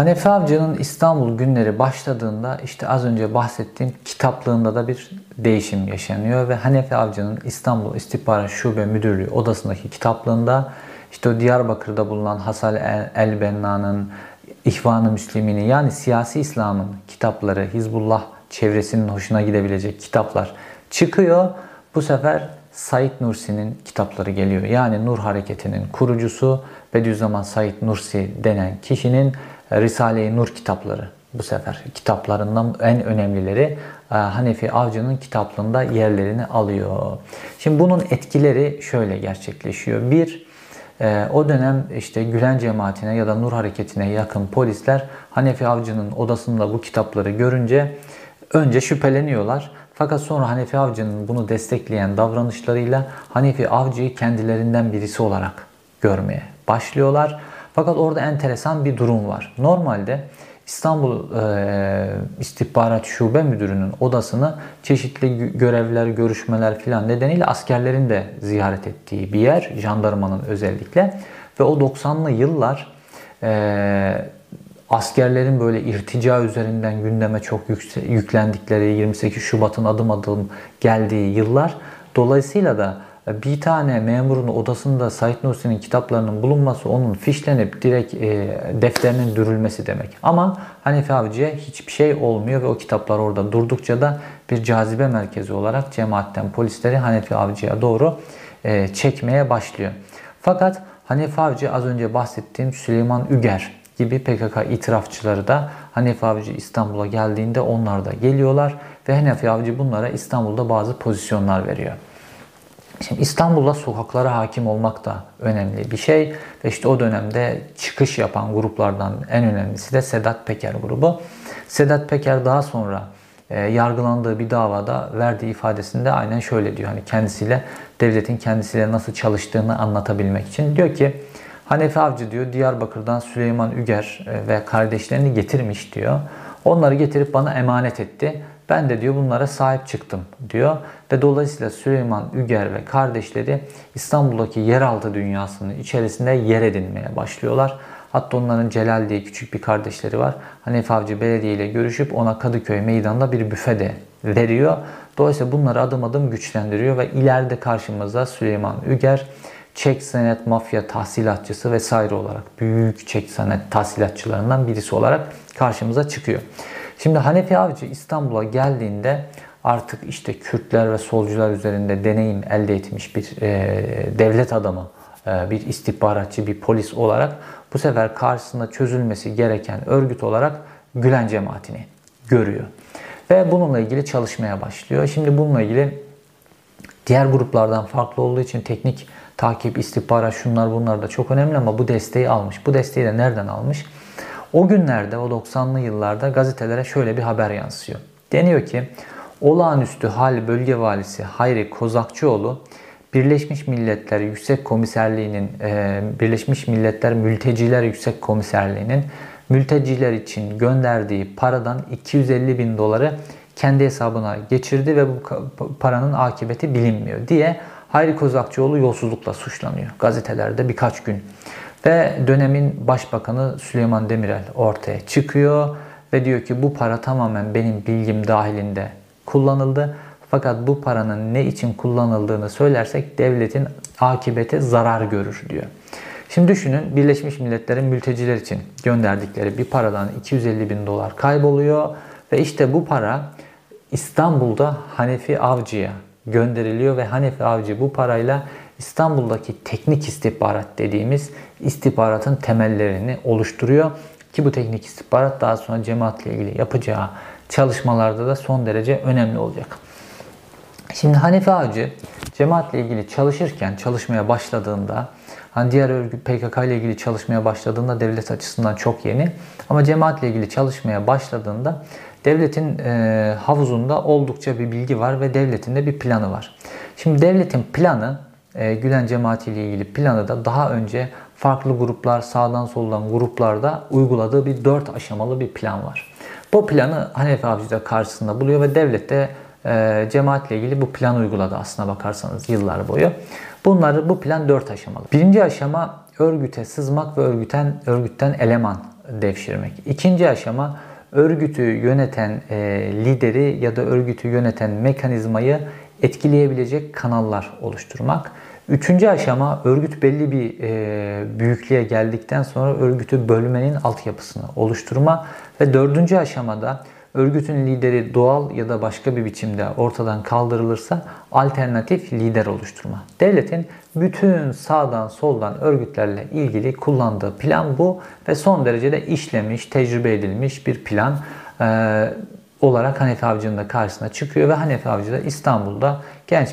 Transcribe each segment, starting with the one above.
Hanefi Avcı'nın İstanbul günleri başladığında işte az önce bahsettiğim kitaplığında da bir değişim yaşanıyor ve Hanefi Avcı'nın İstanbul İstihbarat Şube Müdürlüğü odasındaki kitaplığında işte o Diyarbakır'da bulunan Hasal el-Benna'nın İhvan-ı Müslimini yani siyasi İslam'ın kitapları, Hizbullah çevresinin hoşuna gidebilecek kitaplar çıkıyor. Bu sefer Said Nursi'nin kitapları geliyor. Yani Nur Hareketi'nin kurucusu Bediüzzaman Said Nursi denen kişinin Risale-i Nur kitapları bu sefer kitaplarından en önemlileri e, Hanefi Avcı'nın kitaplığında yerlerini alıyor. Şimdi bunun etkileri şöyle gerçekleşiyor. Bir, e, o dönem işte Gülen cemaatine ya da Nur hareketine yakın polisler Hanefi Avcı'nın odasında bu kitapları görünce önce şüpheleniyorlar. Fakat sonra Hanefi Avcı'nın bunu destekleyen davranışlarıyla Hanefi Avcı'yı kendilerinden birisi olarak görmeye başlıyorlar. Fakat orada enteresan bir durum var. Normalde İstanbul e, İstihbarat Şube Müdürü'nün odasını çeşitli görevler, görüşmeler filan nedeniyle askerlerin de ziyaret ettiği bir yer. Jandarmanın özellikle. Ve o 90'lı yıllar e, askerlerin böyle irtica üzerinden gündeme çok yüklendikleri 28 Şubat'ın adım adım geldiği yıllar. Dolayısıyla da bir tane memurun odasında Said Nursi'nin kitaplarının bulunması onun fişlenip direkt e, defterinin dürülmesi demek. Ama Hanefi Avcı'ya hiçbir şey olmuyor ve o kitaplar orada durdukça da bir cazibe merkezi olarak cemaatten polisleri Hanefi Avcı'ya doğru e, çekmeye başlıyor. Fakat Hanefi Avcı az önce bahsettiğim Süleyman Üger gibi PKK itirafçıları da Hanefi Avcı İstanbul'a geldiğinde onlar da geliyorlar ve Hanefi Avcı bunlara İstanbul'da bazı pozisyonlar veriyor. Şimdi İstanbul'da sokaklara hakim olmak da önemli bir şey. Ve işte o dönemde çıkış yapan gruplardan en önemlisi de Sedat Peker grubu. Sedat Peker daha sonra e, yargılandığı bir davada verdiği ifadesinde aynen şöyle diyor. Hani kendisiyle devletin kendisiyle nasıl çalıştığını anlatabilmek için diyor ki Hanefi Avcı diyor Diyarbakır'dan Süleyman Üger e, ve kardeşlerini getirmiş diyor. Onları getirip bana emanet etti. Ben de diyor bunlara sahip çıktım diyor. Ve dolayısıyla Süleyman Üger ve kardeşleri İstanbul'daki yeraltı dünyasının içerisinde yer edinmeye başlıyorlar. Hatta onların Celal diye küçük bir kardeşleri var. Hanefi Avcı Belediye ile görüşüp ona Kadıköy meydanında bir büfe de veriyor. Dolayısıyla bunları adım adım güçlendiriyor ve ileride karşımıza Süleyman Üger çek senet mafya tahsilatçısı vesaire olarak büyük çek senet tahsilatçılarından birisi olarak karşımıza çıkıyor. Şimdi Hanefi Avcı İstanbul'a geldiğinde artık işte Kürtler ve solcular üzerinde deneyim elde etmiş bir e, devlet adamı, e, bir istihbaratçı, bir polis olarak bu sefer karşısında çözülmesi gereken örgüt olarak Gülen cemaatini görüyor. Ve bununla ilgili çalışmaya başlıyor. Şimdi bununla ilgili diğer gruplardan farklı olduğu için teknik takip, istihbarat şunlar bunlar da çok önemli ama bu desteği almış. Bu desteği de nereden almış? O günlerde, o 90'lı yıllarda gazetelere şöyle bir haber yansıyor. Deniyor ki, olağanüstü hal bölge valisi Hayri Kozakçıoğlu, Birleşmiş Milletler Yüksek Komiserliği'nin, Birleşmiş Milletler Mülteciler Yüksek Komiserliği'nin mülteciler için gönderdiği paradan 250 bin doları kendi hesabına geçirdi ve bu paranın akıbeti bilinmiyor diye Hayri Kozakçıoğlu yolsuzlukla suçlanıyor. Gazetelerde birkaç gün ve dönemin başbakanı Süleyman Demirel ortaya çıkıyor ve diyor ki bu para tamamen benim bilgim dahilinde kullanıldı. Fakat bu paranın ne için kullanıldığını söylersek devletin akibeti zarar görür diyor. Şimdi düşünün Birleşmiş Milletler'in mülteciler için gönderdikleri bir paradan 250 bin dolar kayboluyor ve işte bu para İstanbul'da Hanefi Avcı'ya gönderiliyor ve Hanefi Avcı bu parayla İstanbul'daki teknik istihbarat dediğimiz istihbaratın temellerini oluşturuyor. Ki bu teknik istihbarat daha sonra cemaatle ilgili yapacağı çalışmalarda da son derece önemli olacak. Şimdi Hanefi Avcı cemaatle ilgili çalışırken, çalışmaya başladığında hani diğer örgüt PKK ile ilgili çalışmaya başladığında devlet açısından çok yeni ama cemaatle ilgili çalışmaya başladığında devletin e, havuzunda oldukça bir bilgi var ve devletin de bir planı var. Şimdi devletin planı e, Gülen cemaati ile ilgili planı da daha önce farklı gruplar, sağdan soldan gruplarda uyguladığı bir dört aşamalı bir plan var. Bu planı Hanefi Avcı da karşısında buluyor ve devlet de e, cemaatle ilgili bu plan uyguladı aslına bakarsanız yıllar boyu. Bunları bu plan dört aşamalı. Birinci aşama örgüte sızmak ve örgüten örgütten eleman devşirmek. İkinci aşama örgütü yöneten e, lideri ya da örgütü yöneten mekanizmayı etkileyebilecek kanallar oluşturmak. Üçüncü aşama örgüt belli bir e, büyüklüğe geldikten sonra örgütü bölmenin altyapısını oluşturma ve dördüncü aşamada örgütün lideri doğal ya da başka bir biçimde ortadan kaldırılırsa alternatif lider oluşturma. Devletin bütün sağdan soldan örgütlerle ilgili kullandığı plan bu ve son derece de işlemiş, tecrübe edilmiş bir plan ee, olarak Hanefi Avcı'nın da karşısına çıkıyor ve Hanefi Avcı da İstanbul'da genç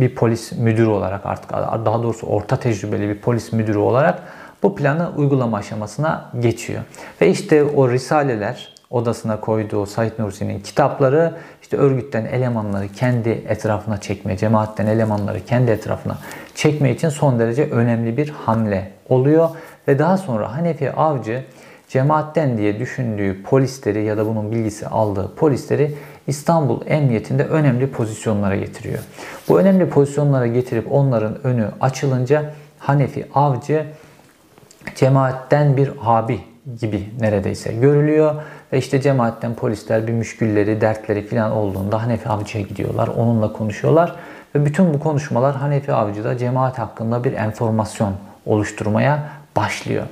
bir polis müdürü olarak artık daha doğrusu orta tecrübeli bir polis müdürü olarak bu planı uygulama aşamasına geçiyor. Ve işte o risaleler odasına koyduğu Said Nursi'nin kitapları işte örgütten elemanları kendi etrafına çekme, cemaatten elemanları kendi etrafına çekme için son derece önemli bir hamle oluyor. Ve daha sonra Hanefi Avcı cemaatten diye düşündüğü polisleri ya da bunun bilgisi aldığı polisleri İstanbul Emniyetinde önemli pozisyonlara getiriyor. Bu önemli pozisyonlara getirip onların önü açılınca Hanefi Avcı cemaatten bir abi gibi neredeyse görülüyor. Ve işte cemaatten polisler bir müşkülleri, dertleri falan olduğunda Hanefi Avcı'ya gidiyorlar. Onunla konuşuyorlar. Ve bütün bu konuşmalar Hanefi Avcı'da cemaat hakkında bir enformasyon oluşturmaya başlıyor.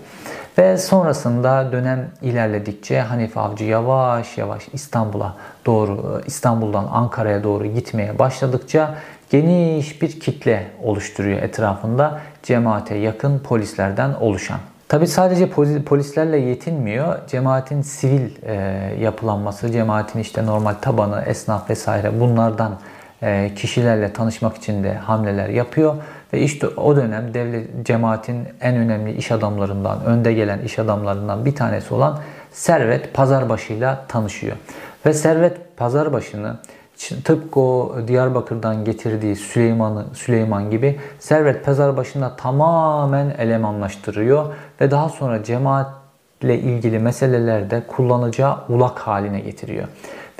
Ve sonrasında dönem ilerledikçe Hanefi Avcı yavaş yavaş İstanbul'a doğru, İstanbul'dan Ankara'ya doğru gitmeye başladıkça geniş bir kitle oluşturuyor etrafında cemaate yakın polislerden oluşan. Tabi sadece polislerle yetinmiyor. Cemaatin sivil e, yapılanması, cemaatin işte normal tabanı, esnaf vesaire bunlardan e, kişilerle tanışmak için de hamleler yapıyor. Ve işte o dönem devlet cemaatin en önemli iş adamlarından, önde gelen iş adamlarından bir tanesi olan Servet Pazarbaşı'yla tanışıyor. Ve Servet Pazarbaşı'nı tıpkı o Diyarbakır'dan getirdiği Süleyman'ı Süleyman gibi Servet Pazarbaşı'na tamamen elemanlaştırıyor ve daha sonra cemaatle ilgili meselelerde kullanacağı ulak haline getiriyor.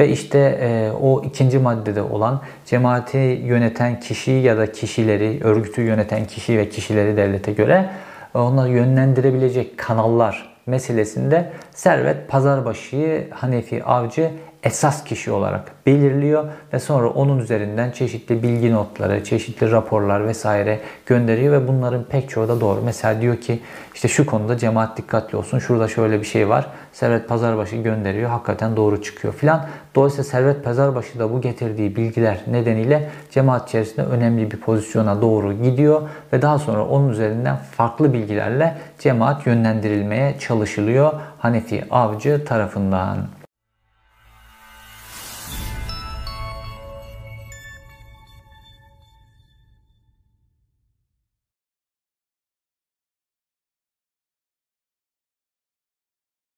Ve işte e, o ikinci maddede olan cemaati yöneten kişi ya da kişileri, örgütü yöneten kişi ve kişileri devlete göre onları yönlendirebilecek kanallar meselesinde Servet Pazarbaşı'yı Hanefi Avcı esas kişi olarak belirliyor ve sonra onun üzerinden çeşitli bilgi notları, çeşitli raporlar vesaire gönderiyor ve bunların pek çoğu da doğru. Mesela diyor ki işte şu konuda cemaat dikkatli olsun. Şurada şöyle bir şey var. Servet Pazarbaşı gönderiyor. Hakikaten doğru çıkıyor filan. Dolayısıyla Servet Pazarbaşı da bu getirdiği bilgiler nedeniyle cemaat içerisinde önemli bir pozisyona doğru gidiyor ve daha sonra onun üzerinden farklı bilgilerle cemaat yönlendirilmeye çalışılıyor Hanefi Avcı tarafından.